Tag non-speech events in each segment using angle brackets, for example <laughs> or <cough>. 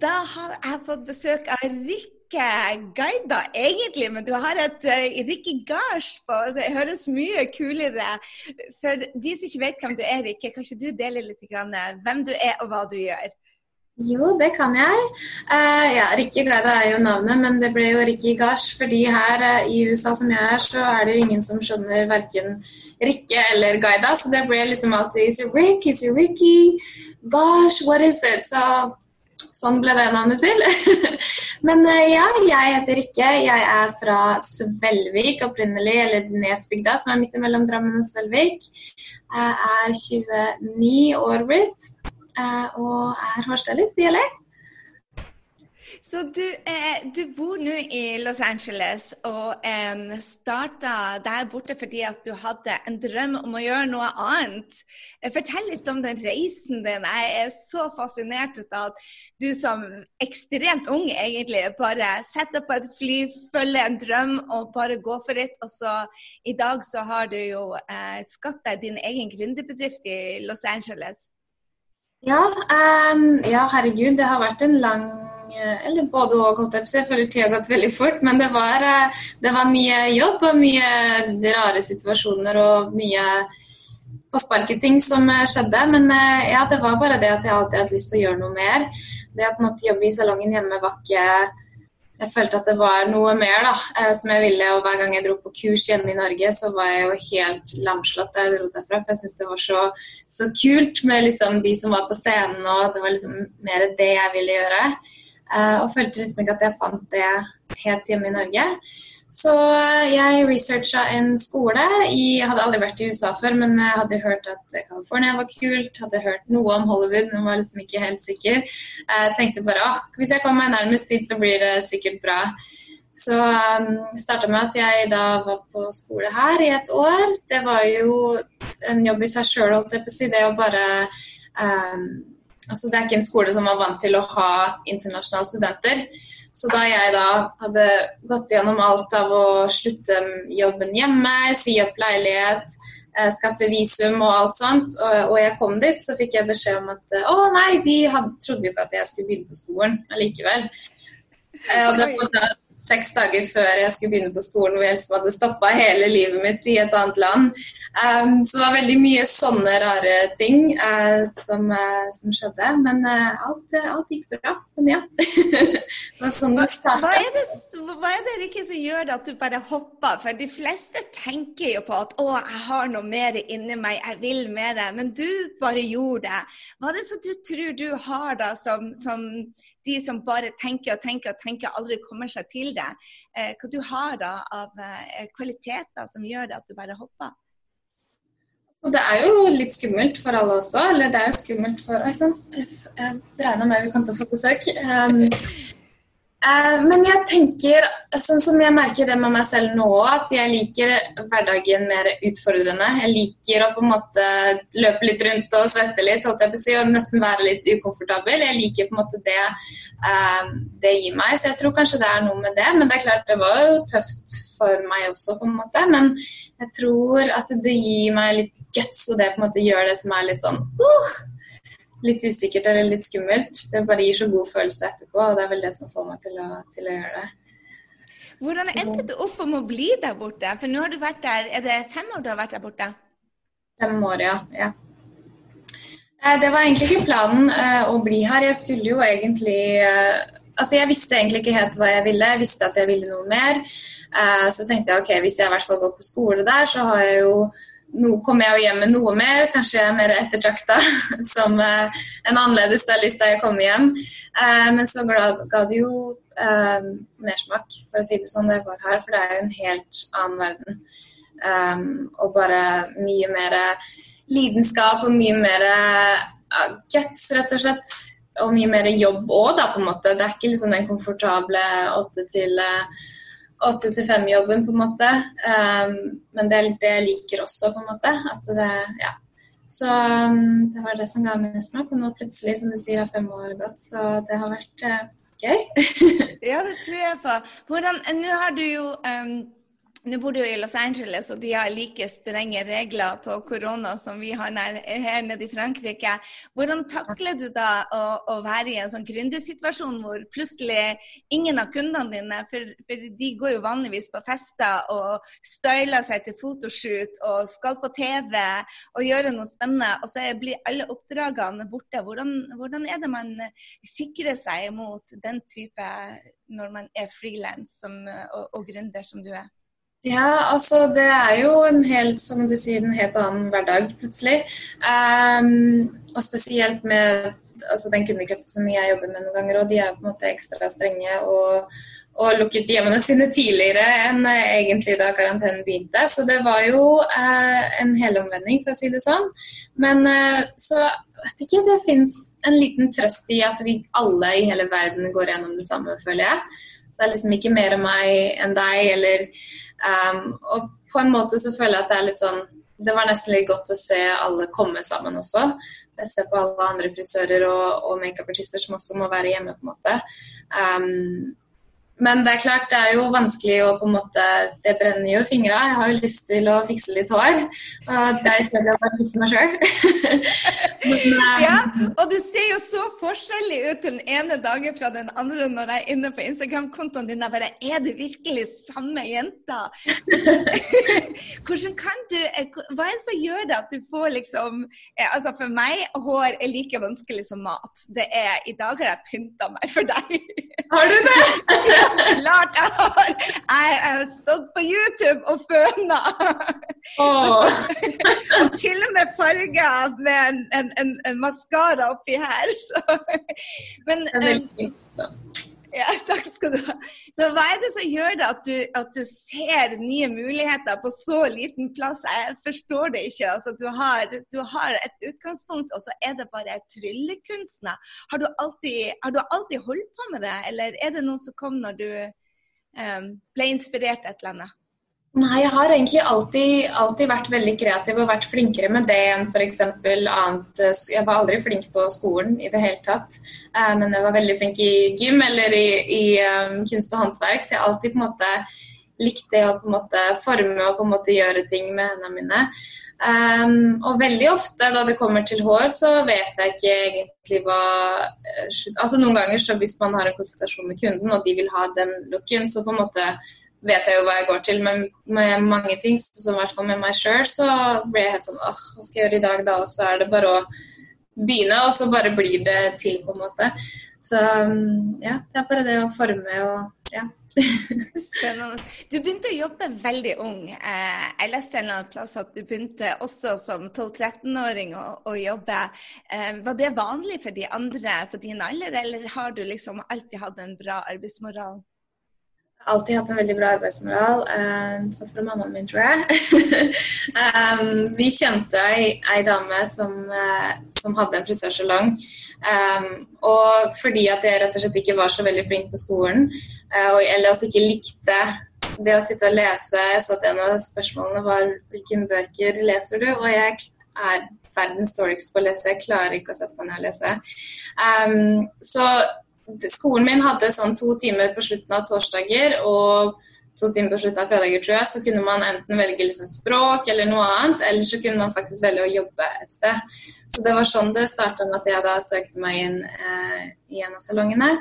da har jeg fått besøk av Rikke Guida, egentlig, men du har et uh, Rikke Gars på. Altså, det høres mye kulere For de som ikke vet hvem du er, Rikke, kan ikke du dele litt grann, hvem du er og hva du gjør? Jo, det kan jeg. Uh, ja, Rikke Gaida er jo navnet, men det ble jo Rikke Gards. fordi her uh, i USA som jeg er, så er det jo ingen som skjønner verken Rikke eller Gaida. Så det ble liksom alltid Is it Rick? Is it Ricky? Gosh, what is it? Så sånn ble det navnet til. <laughs> men uh, ja, jeg heter Rikke. Jeg er fra Svelvik opprinnelig, eller Nesbygda, som er midt mellom Drammen og Svelvik. Jeg er 29 år blitt. Eh, og er hårstylist i LA. Så du, eh, du bor nå i Los Angeles og eh, starta der borte fordi at du hadde en drøm om å gjøre noe annet. Fortell litt om den reisen din. Jeg er så fascinert av at du som ekstremt ung egentlig bare setter på et fly, følger en drøm og bare går for det. Og så i dag så har du jo eh, skapt deg din egen gründerbedrift i Los Angeles. Ja, um, ja, herregud. Det har vært en lang eh, Eller både og, holdt jeg på Jeg føler tida har gått veldig fort. Men det var, eh, det var, mye jobb og mye rare situasjoner og mye på sparket-ting som eh, skjedde. Men ja, det var bare det at jeg alltid hadde lyst til å gjøre noe mer. Det å på en måte jobbe i salongen hjemme var ikke jeg følte at det var noe mer da, eh, som jeg ville. Og hver gang jeg dro på kurs hjemme i Norge, så var jeg jo helt lamslått da jeg dro derfra. For jeg syntes det var så, så, kult med liksom de som var på scenen, og det var liksom mer det jeg ville gjøre. Eh, og følte liksom ikke at jeg fant det helt hjemme i Norge. Så jeg researcha en skole. Jeg hadde aldri vært i USA før, men jeg hadde hørt at California var kult. Hadde hørt noe om Hollywood, men var liksom ikke helt sikker. Jeg tenkte bare at hvis jeg kommer meg nærmest dit, så blir det sikkert bra. Så um, starta med at jeg da var på skole her i et år. Det var jo en jobb i seg sjøl, holdt jeg på å si. Det å bare um, Altså, det er ikke en skole som var vant til å ha internasjonale studenter. Så da jeg da hadde gått gjennom alt av å slutte jobben hjemme, si opp leilighet, eh, skaffe visum og alt sånt, og, jeg kom dit, så fikk jeg beskjed om at å nei, de hadde, trodde jo ikke at jeg skulle begynne på skolen allikevel. Jeg hadde fått seks dager før jeg skulle begynne på skolen, hvor jeg liksom hadde stoppa hele livet mitt i et annet land. Um, så det var veldig mye sånne rare ting uh, som, uh, som, skjedde. Men uh, alt, alt, gikk bra. Men ja. <laughs> det var sånn det starta. Hva det, hva er det ikke som gjør at du bare hopper? For de fleste tenker jo på at å, jeg har noe mer inni meg, jeg vil mer. Men du bare gjorde det. Hva er det som du tror du har da som, som de som bare tenker og tenker og tenker, aldri kommer seg til det? hva du har da av kvaliteter som gjør det at du bare hopper? Så det er jo litt skummelt for alle også. Eller det er jo skummelt for Oi sann, jeg regna med vi kom til å få besøk. Um, men jeg tenker, sånn som jeg merker det med meg selv nå, at jeg liker hverdagen mer utfordrende. Jeg liker å på en måte løpe litt rundt og svette litt og nesten være litt ukomfortabel. Jeg liker på en måte det um, det gir meg, så jeg tror kanskje det er noe med det. Men det er klart, det var jo tøft for meg også, på en måte. Men jeg tror at det gir meg litt guts, og det på en måte gjør det som er litt sånn uh, Litt usikkert eller litt skummelt. Det bare gir så god følelse etterpå, og det er vel det som får meg til å, til å gjøre det. Hvordan endte du opp om å bli der borte? For nå har du vært der, Er det fem år du har vært der borte? Fem år, ja. ja. Eh, det var egentlig ikke planen uh, å bli her. Jeg skulle jo egentlig uh, Altså, jeg visste egentlig ikke helt hva jeg ville. Jeg visste at jeg ville noe mer. Eh, så tenkte jeg ok, hvis jeg i hvert fall går på skole der, så har jeg jo no, kommer jeg jo hjem med noe mer, kanskje jeg er mer ettertrakta <laughs> som uh, en annerledes stylist da jeg kommer hjem. Uh, men så ga det jo uh, mersmak, for å si det sånn, det var her. For det er jo en helt annen verden. Um, og bare mye mer lidenskap og mye mer uh, guts, rett og slett. Og mye mer jobb òg, da, på en måte. Det er ikke liksom den komfortable åtte til uh, åtte til fem-jobben, på en måte. Um, men det er litt det jeg liker også, på en måte. At det, ja. Så um, det var det som ga mest meg. Og nå plutselig, som du sier, har fem år gått. Så det har vært uh, gøy. <laughs> ja, det tror jeg på. Hvordan, Nå har du jo um, nå bor du i Los Angeles, og de har like strenge regler på korona som vi har her nede i Frankrike. Hvordan takler du da å, å være i en sånn gründersituasjon hvor plutselig ingen av kundene dine for, for, de går jo vanligvis på fester og styler seg til fotoshoot og skal på TV og gjøre noe spennende, og så blir alle oppdragene borte. Hvordan, hvordan er det man sikrer seg mot den type når man er frilans og, og gründer som du er? Ja, altså det er jo en helt, som du sier, en helt annen hverdag plutselig. Um, og spesielt med altså den kundekretsen som jeg jobber med noen ganger, og de er på en måte ekstra strenge og, og lukket hjemmene sine tidligere enn egentlig da karantenen begynte. Så det var jo uh, en helomvending, for å si det sånn. Men uh, så vet ikke, det fins en liten trøst i at vi alle i hele verden går gjennom det samme, føler jeg. Så det er liksom ikke mer av meg enn deg, eller Um, og på en måte så føler jeg at det er litt sånn Det var nesten litt godt å se alle komme sammen også. Jeg ser på alle andre frisører og, og makeupartister som også må være hjemme, på en måte. Um, men det er klart, det er jo vanskelig å på en måte Det brenner jo fingra. Jeg har jo lyst til å fikse litt hår. Og det er kjedelig å bare fikse meg sjøl. <laughs> ja, og du ser jo så forskjellig ut den ene dagen fra den andre når jeg er inne på Instagram-kontoen din. Jeg bare Er du virkelig samme jenta? <laughs> Hvordan kan du Hva er det som gjør det at du får liksom eh, Altså for meg, hår er like vanskelig som mat. Det er I dag har jeg pynta meg for deg. Har du det? <laughs> Klart jeg har! Jeg har stått på YouTube og føna. Oh. og til og med farga med en, en, en, en maskara oppi her. Så. Men um, ja, <laughs> takk skal du ha. Så hva er det som gjør det at du, at du, ser nye muligheter på så liten plass? Jeg forstår det ikke. Altså, du, har, du har et utgangspunkt, og så er det bare tryllekunstner. Har du, alltid, har du alltid holdt på med det, eller er det noe som kom når du um, ble inspirert et eller annet? Nei, jeg har egentlig alltid, alltid, vært veldig kreativ og vært flinkere med det enn f.eks. annet Jeg var aldri flink på skolen i det hele tatt, eh, men jeg var veldig flink i gym eller i, i um, kunst og håndverk, så jeg har alltid på en måte likt det å på en måte forme og på en måte gjøre ting med hendene mine. Um, og veldig ofte da det kommer til hår, så vet jeg ikke egentlig hva eh, Altså Noen ganger så hvis man har en konsultasjon med kunden og de vil ha den looken, så på en måte vet jeg jo hva jeg går til men med mange ting. som i hvert fall med meg sjøl så blir jeg helt sånn åh, hva skal jeg gjøre i dag da? Og så er det bare å begynne, og så bare blir det til, på en måte. Så mm, ja, det er bare det å forme og ja. Spennende. Du begynte å jobbe veldig ung. Eh, jeg leste en eller annen plass at du begynte også som 12-13-åring å, å, jobbe. Eh, var det vanlig for de andre på din alder, eller har du liksom alltid hatt en bra arbeidsmoral? Alltid hatt en veldig bra arbeidsmoral. Uh, Fast fra mammaen min, tror jeg. um, <laughs> vi kjente ei, ei dame som, uh, som, hadde en frisørsalong. Og fordi at jeg rett og slett ikke var så veldig flink på skolen, og ellers ikke likte det å sitte og lese Jeg så at en av spørsmålene var hvilke bøker leser du? Og jeg er verdens dårligste på å lese. Jeg klarer ikke å sette meg ned og lese. Så skolen min hadde sånn to timer på slutten av torsdager og to timer på slutten av fredager, tror jeg. Så kunne man enten velge liksom språk eller noe annet, eller så kunne man faktisk velge å jobbe et sted. Så det var sånn det starta med at jeg da søkte meg inn eh, i en av salongene.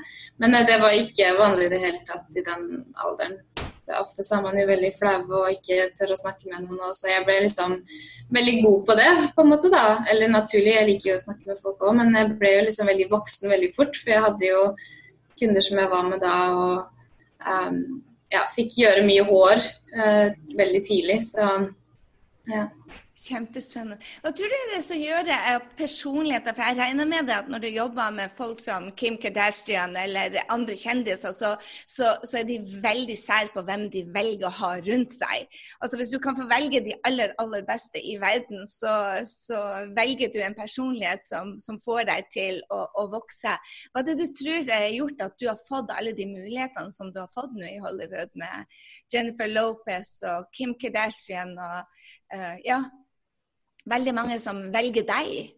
Men eh, det var ikke vanlig i det hele tatt i den alderen. Ofte så er man jo veldig flau og ikke tør å snakke med noen. Så jeg ble liksom veldig god på det, på en måte da. Eller naturlig, jeg liker jo å snakke med folk òg, men jeg ble jo liksom veldig voksen veldig fort. For jeg hadde jo kunder som jeg var med da, og um, ja, fikk gjøre mye hår uh, veldig tidlig. Så ja. Kjempespennende. Hva tror du det er som gjør det er personligheter? For jeg regner med det at når du jobber med folk som Kim Kardashian eller andre kjendiser, så, så, så er de veldig sære på hvem de velger å ha rundt seg. Altså Hvis du kan få velge de aller, aller beste i verden, så, så velger du en personlighet som, som får deg til å, å, vokse. Hva er det du tror har gjort at du har fått alle de mulighetene som du har fått nå i Hollywood med Jennifer Lopez og Kim Kardashian og uh, ja, veldig mange som velger deg?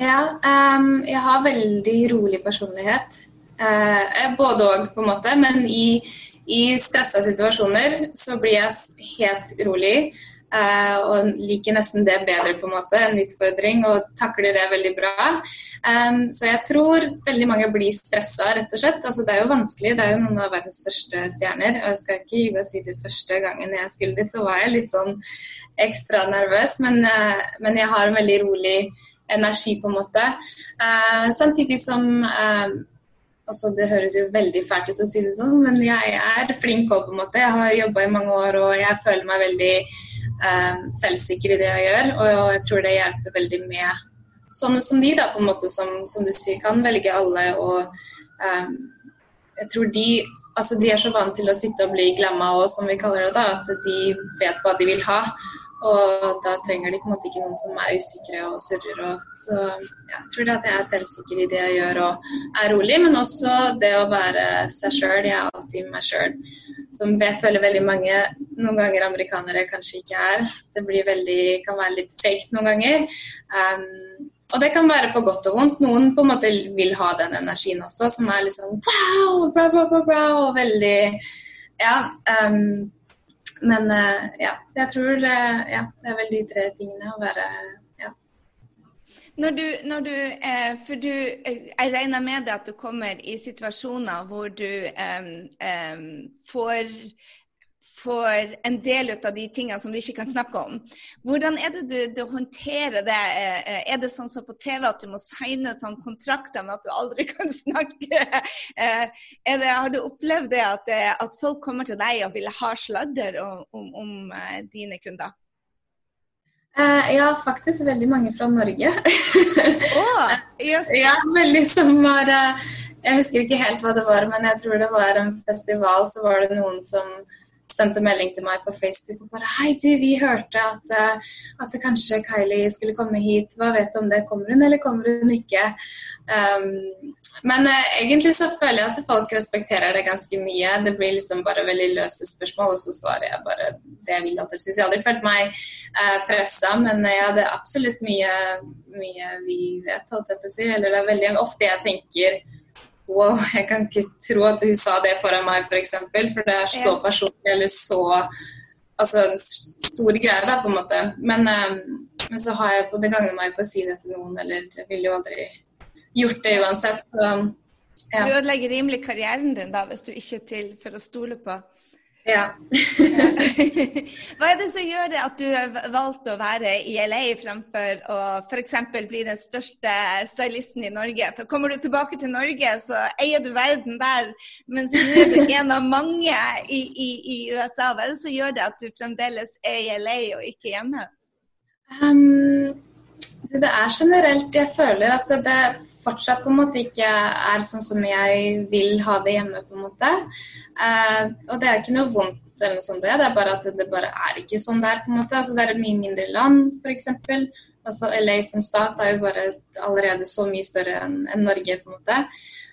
Ja, um, jeg har veldig rolig personlighet. Uh, både òg, på en måte. Men i, i stressa situasjoner så blir jeg helt rolig. Uh, og liker nesten det bedre, på en måte, en utfordring, og takler det veldig bra. Um, så jeg tror veldig mange blir stressa, rett og slett. Altså, det er jo vanskelig, det er jo noen av verdens største stjerner. Og jeg skal ikke gi si det første gangen jeg skulle dit, så var jeg litt sånn ekstra nervøs, men, uh, men jeg har en veldig rolig energi, på en måte. Uh, samtidig som Altså, det høres jo veldig fælt ut å si det sånn, men jeg er flink òg, på en måte. Jeg har jobba i mange år, og jeg føler meg veldig selvsikker i det jeg gjør. Og jeg tror det hjelper veldig med sånne som de, da, på en måte, som, som du sier, kan velge alle. Og eh, jeg tror de altså de er så vant til å sitte og bli glemma og som vi kaller det da, at de vet hva de vil ha. Og da trenger de på en måte ikke noen som er usikre og surrer. Og, så ja, jeg tror det at jeg er selvsikker i det jeg gjør og er rolig, men også det å være seg sjøl. Jeg er alltid meg sjøl. Som jeg føler veldig mange noen ganger amerikanere kanskje ikke er. Det blir veldig, kan være litt fake noen ganger. Um, og det kan være på godt og vondt. Noen på en måte vil ha den energien også, som er liksom wow, bra, bra, bra, bra, og veldig Ja. Um, men eh, ja, så jeg tror ja, det er vel de tre tingene å være. Når du, når du eh, For du, eh, jeg regner med at du kommer i situasjoner hvor du um, um, får for en del av de tingene som du ikke kan snakke om. Hvordan er det du, du håndterer det? Eh, er det sånn som på TV at du må signe sånn kontrakter med at du aldri <laughs> kan snakke? Eh, det, har du opplevd det at, eh, at, folk kommer til deg og vil ha sladder om, om, om dine kunder? ja, faktisk veldig mange fra Norge. oh, <laughs> yes. Ja, veldig som var Jeg husker ikke helt hva det var, men jeg tror det var en festival, så var det noen som sendte melding til meg på Facebook og bare Hei, du, vi hørte at, uh, at kanskje Kylie skulle komme hit. Hva vet du om det? Kommer hun, eller kommer hun ikke? Um, men uh, egentlig så føler jeg at folk respekterer det ganske mye. Det blir liksom bare veldig løse spørsmål, og så svarer jeg bare det jeg vil. at Jeg har aldri følt meg uh, pressa, men uh, ja, det er absolutt mye, mye vi vet, holdt jeg på å si. Eller det er veldig ofte jeg tenker Wow, <laughs> jeg kan ikke tro at hun sa det foran meg, f.eks. For, eksempel, for det er så personlig eller så Altså en stor greie, da, på en måte. Men, um, men så har jeg på det gagner meg ikke å si det til noen, eller jeg ville jo aldri gjort det uansett. Så, ja. Du ødelegger rimelig karrieren din da, hvis du ikke er til for å stole på. Ja. <laughs> Hva er det som gjør det at du valgte å være i LA fremfor å f.eks. bli den største stylisten i Norge? For Kommer du tilbake til Norge, så eier du verden der, mens du er en av mange i, i, i, USA. Hva er det som gjør det at du fremdeles er i LA og ikke hjemme? Um, det er generelt Jeg føler at det fortsatt på en måte ikke er sånn som jeg vil ha det hjemme. på en måte. Eh, og det er ikke noe vondt, eller noe sånt, det er bare at det bare er ikke sånn der. på en måte. Altså, det er et mye mindre land, f.eks. Altså, LA som stat er jo bare allerede så mye større enn en Norge. på en måte.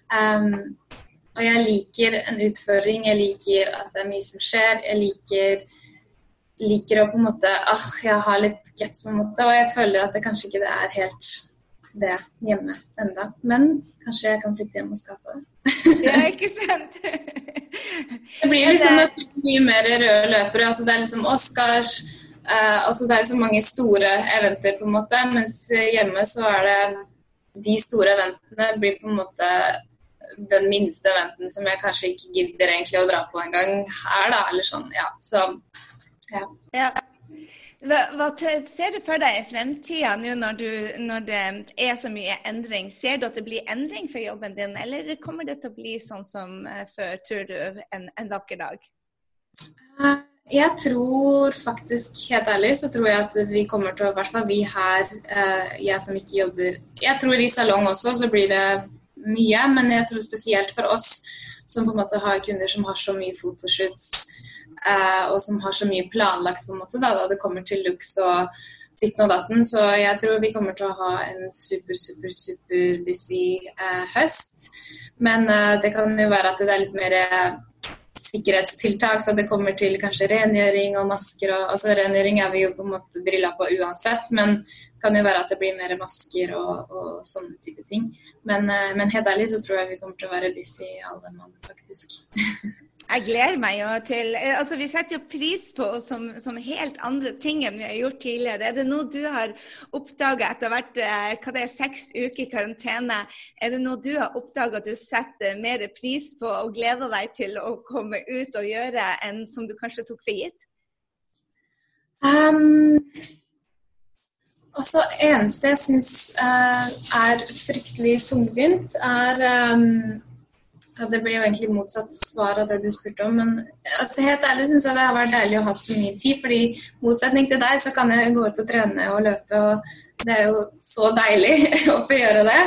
Um, og jeg liker en utfordring, jeg liker at det er mye som skjer. Jeg liker, liker å på en måte ah, jeg har litt guts, på en måte. Og jeg føler at det kanskje ikke det er helt det hjemme enda. Men kanskje jeg kan flytte hjem og skape det. <laughs> ja, ikke sant? det blir liksom det... mye mer røde løpere. Altså, det er liksom Oscars uh, altså, Det er så mange store eventer, på en måte. Mens hjemme så er det De store eventene blir på en måte den minste eventen som jeg kanskje ikke gidder egentlig å dra på en gang her, da. Eller sånn, ja. Så ja. ja. Hva, hva ser du for deg i fremtida nå når, du, når, det er så mye endring? Ser du at det blir endring for jobben din, eller kommer det til å bli sånn som eh, før, tror du, en, en vakker dag? Eh, jeg tror faktisk, helt ærlig, så tror jeg at vi kommer til å, i hvert fall vi her, eh, jeg som ikke jobber Jeg tror i salong også så blir det mye, men jeg tror spesielt for oss som på en måte har kunder som har så mye fotoshoots og som har så mye planlagt på en måte da, da det kommer til looks og ditten og datten. Så jeg tror vi kommer til å ha en super, super, super busy eh, høst. Men eh, det kan jo være at det er litt mer eh, sikkerhetstiltak da det kommer til kanskje rengjøring og masker. Og, altså Rengjøring er vi jo på en måte drilla på uansett, men det kan jo være at det blir mer masker og, og sånne type ting. Men, eh, men, helt ærlig så tror jeg vi kommer til å være busy alle mann, faktisk. <laughs> Jeg gleder meg jo til altså Vi setter jo pris på som, som, helt andre ting enn vi har gjort tidligere. Er det noe du har oppdaga etter å ha vært eh, hva det er, seks uker i karantene? Er det noe du har oppdaga at du setter mer pris på og gleder deg til å komme ut og gjøre enn som du kanskje tok for gitt? Um, altså, eneste jeg syns uh, er fryktelig tungvint, er um, ja, Det blir jo egentlig motsatt svar av det du spurte om. Men altså, helt ærlig syns jeg det har vært deilig å ha så mye tid. fordi motsetning til deg, så kan jeg gå ut og trene og løpe. og Det er jo så deilig <laughs> å få gjøre det.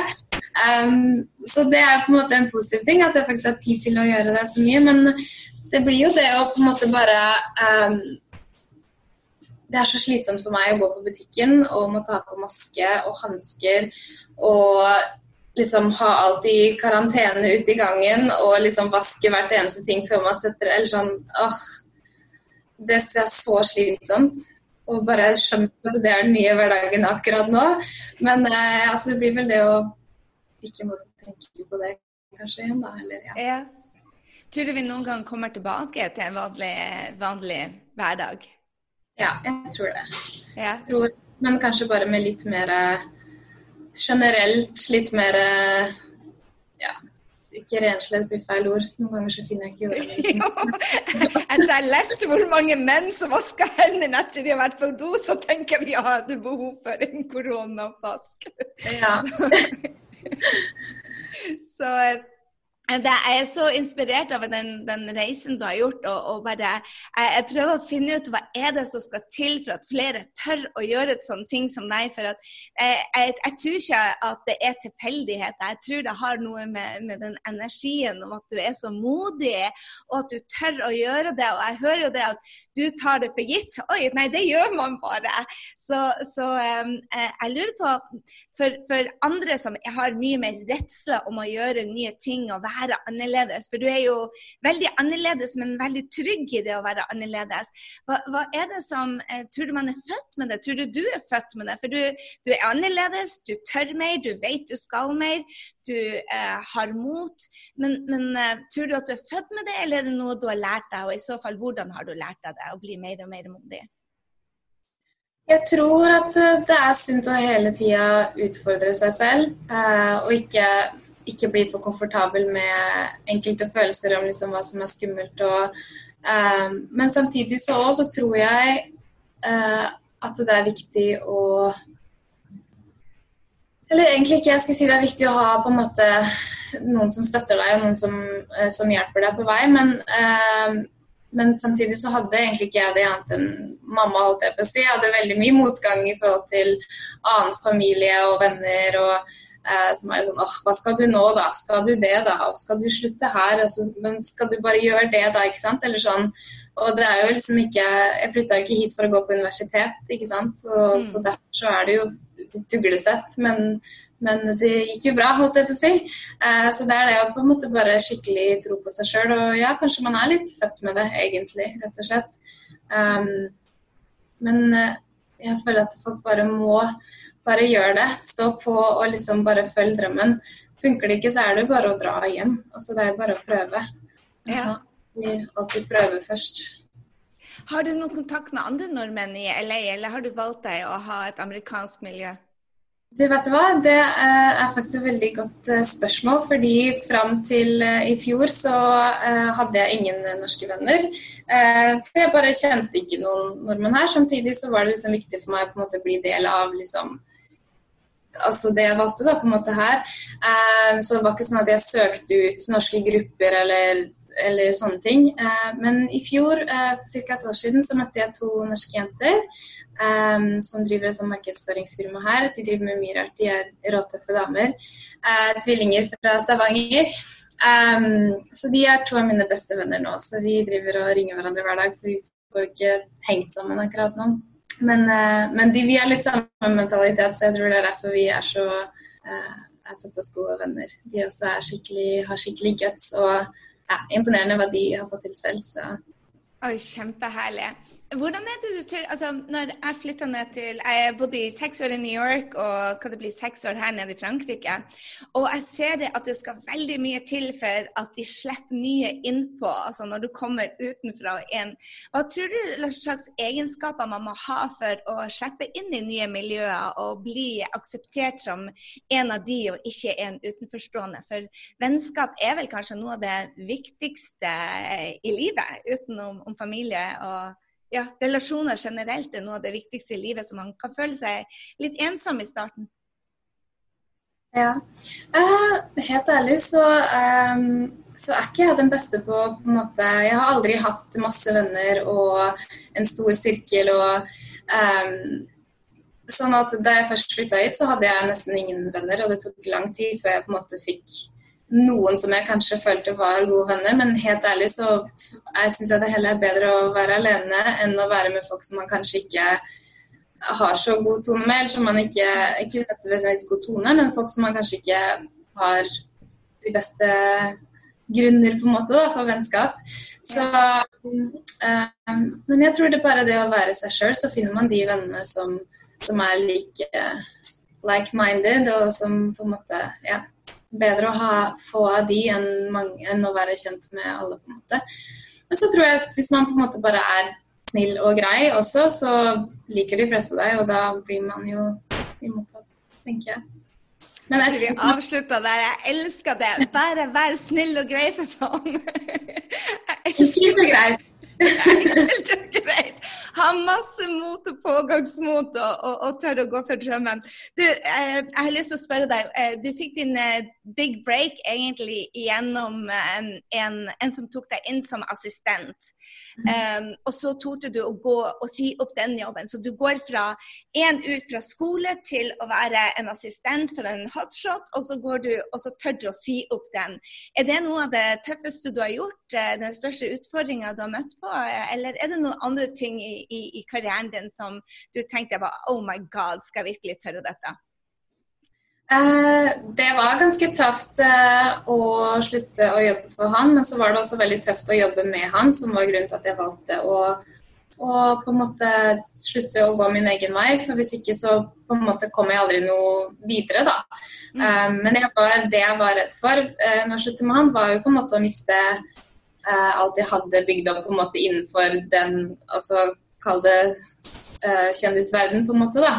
Um, så det er på en måte en positiv ting, at jeg faktisk har tid til å gjøre det så mye. Men det blir jo det å på en måte bare um, Det er så slitsomt for meg å gå på butikken og må ta på maske og hansker og liksom ha alt i karantene ute i gangen og liksom vaske hvert eneste ting før man setter. Eller sånn åh, Det er så slitsomt. Og bare skjønt at det er den nye hverdagen akkurat nå. Men eh, altså, det blir vel det å ikke måtte tenke på det kanskje igjen, da. Eller, ja. ja. Tror du vi noen gang kommer tilbake til en vanlig, vanlig hverdag? Ja, jeg tror det. Ja. Jeg tror, men kanskje bare med litt mer eh, generelt litt mer eh, ja, ikke renslighet blir feil ord. Noen ganger så finner jeg ikke ordet. Etter <laughs> jeg leste hvor mange menn som vasker hendene etter de har vært på do, så tenker vi at vi hadde behov for en koronapask. Ja. <laughs> så, så jeg er så inspirert av den, den reisen du har gjort. og, og bare, jeg, jeg, prøver å finne ut hva er det som skal til for at flere tør å gjøre et sånt ting som deg. for at jeg, jeg, jeg, tror ikke at det er tilfeldigheter. Jeg tror det har noe med, med, den energien om at du er så modig, og at du tør å gjøre det. Og jeg hører jo det at du tar det for gitt. Oi, nei, det gjør man bare. Så, så um, jeg lurer på for, for, andre som har mye mer redsler om å gjøre nye ting og være annerledes, for du er jo veldig annerledes, men veldig trygg i det å være annerledes. Hva, hva er det som eh, Tror du man er født med det? Tror du du er født med det? For du, du er annerledes, du tør mer, du vet du skal mer, du eh, har mot. Men, men eh, tror du at du er født med det, eller er det noe du har lært deg? Og i så fall, hvordan har du lært deg det å bli mer og mer modig? Jeg tror at eh, det er sunt å hele tida utfordre seg selv, eh, og ikke, ikke, bli for komfortabel med enkelte følelser om liksom hva som er skummelt. Og, eh, men samtidig så, så tror jeg at det er viktig å Eller egentlig ikke, jeg skal si det er viktig å ha på en måte noen som støtter deg, og noen som, som hjelper deg på vei, men men samtidig så hadde egentlig ikke jeg det annet enn mamma, holdt jeg på å si. Jeg hadde veldig mye motgang i forhold til annen familie og venner. og eh, som er sånn åh, hva skal du nå, da? Skal du det, da? Og skal du slutte her? Altså, men skal du bare gjøre det, da? Ikke sant? Eller sånn. Og det er jo liksom ikke Jeg flytta jo ikke hit for å gå på universitet, ikke sant. Så, mm. så derfor så er det jo litt uglesett. Men, men det gikk jo bra, holdt jeg på å si. Eh, så det er det å på en måte bare skikkelig tro på seg sjøl. Og ja, kanskje man er litt født med det, egentlig, rett og slett. Um, men eh, jeg føler at folk bare må bare gjøre det. Stå på og liksom bare følge drømmen. Funker det ikke, så er det jo bare å dra hjem. Altså det er bare å prøve. Ja. Vi alltid prøver først. Har du noen kontakt med andre nordmenn i LA, eller har du valgt deg å ha et amerikansk miljø? Du vet hva, Det eh, er faktisk et veldig godt eh, spørsmål. fordi Fram til eh, i fjor så hadde jeg ingen norske venner. For jeg bare kjente ikke noen nordmenn her. Samtidig så var det liksom viktig for meg å bli del av liksom, altså det jeg valgte da, på en måte her. Så det var ikke sånn at jeg søkte ut norske grupper eller, eller sånne ting. Men i fjor, for ca. et år siden, så møtte jeg to norske jenter um, som driver et markedsføringsfirma her. De driver med mye rart. De er råtøffe damer. Tvillinger fra Stavanger. Så de er to av mine beste venner nå. Så vi driver og ringer hverandre hver dag, for vi får ikke hengt sammen akkurat nå. Men, men de, vi har litt samme mentalitet, så jeg tror det er derfor vi er så er såpass gode venner. De også skikkelig, har skikkelig guts og ja, imponerende hva de har fått til selv. Så. Oi, kjempeherlig. Hvordan er det du tror altså, Når jeg flytta ned til Jeg bodde i seks år i New York og kan det bli seks år her nede i Frankrike. Og jeg ser det at det skal veldig mye til for at de slipper nye innpå, altså når du kommer utenfra og inn. Hva tror du hva slags egenskaper man må ha for å slippe inn i nye miljøer og bli akseptert som en av de og ikke en utenforstående? For vennskap er vel kanskje noe av det viktigste i livet, utenom familie og ja, relasjoner generelt er noe av det viktigste i livet, så man kan føle seg litt ensom i starten. Ja. Uh, helt ærlig så, um, så er ikke jeg den beste på, på en måte Jeg har aldri hatt masse venner og en stor sirkel og um, Sånn at da jeg først flytta hit, så hadde jeg nesten ingen venner, og det tok lang tid før jeg på en måte fikk noen som jeg kanskje følte var gode venner, men helt ærlig så jeg syns jeg det heller er bedre å være alene enn å være med folk som man kanskje ikke har så god tone med, eller som man ikke Ikke nødvendigvis god tone, men folk som man kanskje ikke har de beste grunner på en måte da, for vennskap. Så um, Men jeg tror det er bare det å være seg sjøl, så finner man de vennene som, som er like like-minded, og som på en måte Ja bedre å ha få av de enn, mange, enn, å være kjent med alle, på en måte. Men så tror jeg at hvis man på en måte bare er snill og grei også, så liker de fleste deg, og da blir man jo imottatt, tenker jeg. Men jeg, vi avslutta der. Jeg elsker det. Bare vær snill og grei, for faen. <laughs> Jeg elsker det. Grei. <laughs> Helt greit. Ha masse mot og pågangsmot og, og, og tørre å gå for drømmen. Du, eh, jeg har lyst til å spørre deg. Eh, du fikk din eh, big break egentlig gjennom en, en, som tok deg inn som assistent. Um, og så torde du å gå og si opp den jobben. Så du går fra én ut fra skole til å være en assistent for en hotshot, og så går du og så tør du å si opp den. Er det noe av det tøffeste du har gjort? Den største utfordringa du har møtt på? Eller er det noen andre ting i, i, i karrieren din som du tenkte bare Oh my God, skal jeg virkelig tørre dette? Eh, det var ganske tøft eh, å slutte å jobbe for han, men så var det også veldig tøft å jobbe med han, som var grunnen til at jeg valgte å, å på en måte slutte å gå min egen vei. For hvis ikke så på en måte kom jeg aldri noe videre, da. Mm. Eh, men var, det jeg var redd for med å slutte med han, var jo på en måte å miste uh, alt jeg hadde bygd opp på en måte innenfor den altså Kall det eh, kjendisverden, på en måte. da.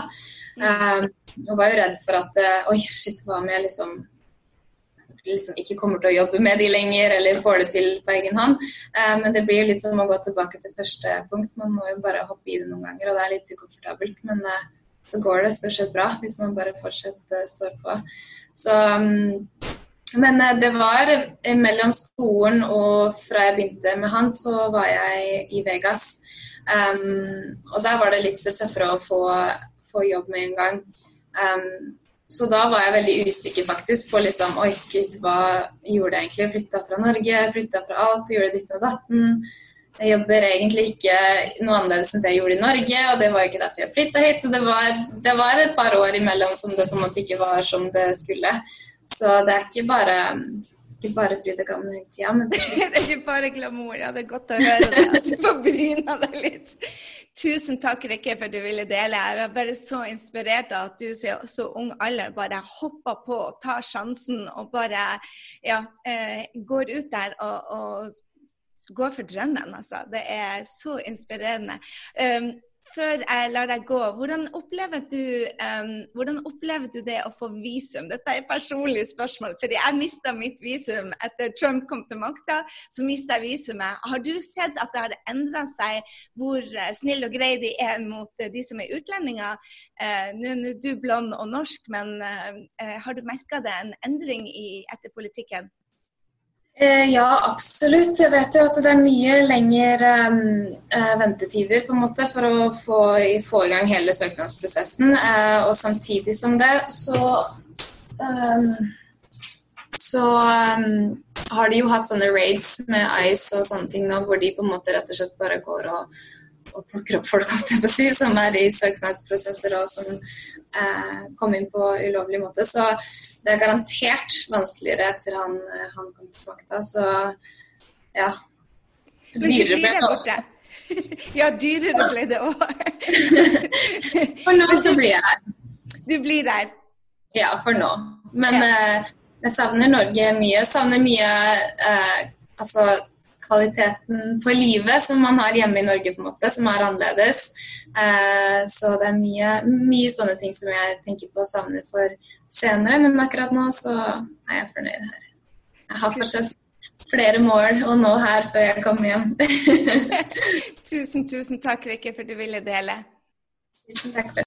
Eh, og var jo redd for at uh, Oi, shit, hva om jeg liksom liksom ikke kommer til å jobbe med de lenger, eller får det til på egen hånd. Uh, men det blir jo litt som å gå tilbake til første punkt. Man må jo bare hoppe i det noen ganger, og det er litt ukomfortabelt. Men uh, så går det stort sett bra hvis man bare fortsetter står på. Så um, men eh, det var mellom skolen og fra jeg begynte med han, så var jeg i Vegas. Um, og der var det litt tøffere å få, få jobb med en gang. Um, så da var jeg veldig usikker faktisk på liksom Oi, gud, hva gjorde jeg egentlig? Flytta fra Norge, flytta fra alt, gjorde ditt og datten. Jeg jobber egentlig ikke noe annerledes enn det jeg gjorde i Norge, og det var jo ikke derfor jeg flytta hit. Så det var, det var, et par år imellom som det på en måte ikke var som det skulle. Så det er ikke bare, ikke bare fryd og gammen hele tida. det, <laughs> det er ikke bare glamour. Ja, det er godt å høre det, at du får bryna deg litt. Tusen takk, Rikke, for at du ville dele. Jeg er bare så inspirert av at du så, så ung alder bare hopper på og tar sjansen og bare ja, eh, går ut der og, og går for drømmen, altså. Det er så inspirerende. Um, før jeg lar deg gå, hvordan opplever, du, um, hvordan opplever du det å få visum? Dette er et personlig spørsmål, fordi jeg mista mitt visum etter Trump kom til makta. Så mista jeg visumet. Har du sett at det har endra seg hvor uh, snill og grei de er mot uh, de som er utlendinger? Uh, Nå er du blond og norsk, men har du merka det en endring i, etter politikken? Eh, ja, absolutt. Jeg vet jo at det er mye lengre um, ventetider på en måte for å få, få i gang hele søknadsprosessen. Uh, og samtidig som det så um, så um, har de jo hatt sånne raids med Ice og sånne ting nå, hvor de på en måte rett og slett bare går og og plukker opp folk si, som er i søksmålsprosesser og som eh, kom inn på ulovlig måte. Så det er garantert vanskeligere etter han, han kom til makta. Så ja. <laughs> Dyrere ble det også. Ja, dyrere ble det òg. For nå <laughs> så blir jeg her. Du blir der. Ja, for nå. Men eh, jeg savner Norge mye. Jeg savner mye eh, altså kvaliteten på livet som man har hjemme i Norge, på en måte, som er annerledes. Eh, så det er mye, mye sånne ting som jeg tenker på å savne for senere, men akkurat nå så er jeg fornøyd her. Jeg har fortsatt flere mål å nå her før jeg kommer hjem. <laughs> tusen, tusen takk, Rikke, for at du ville dele. Tusen takk for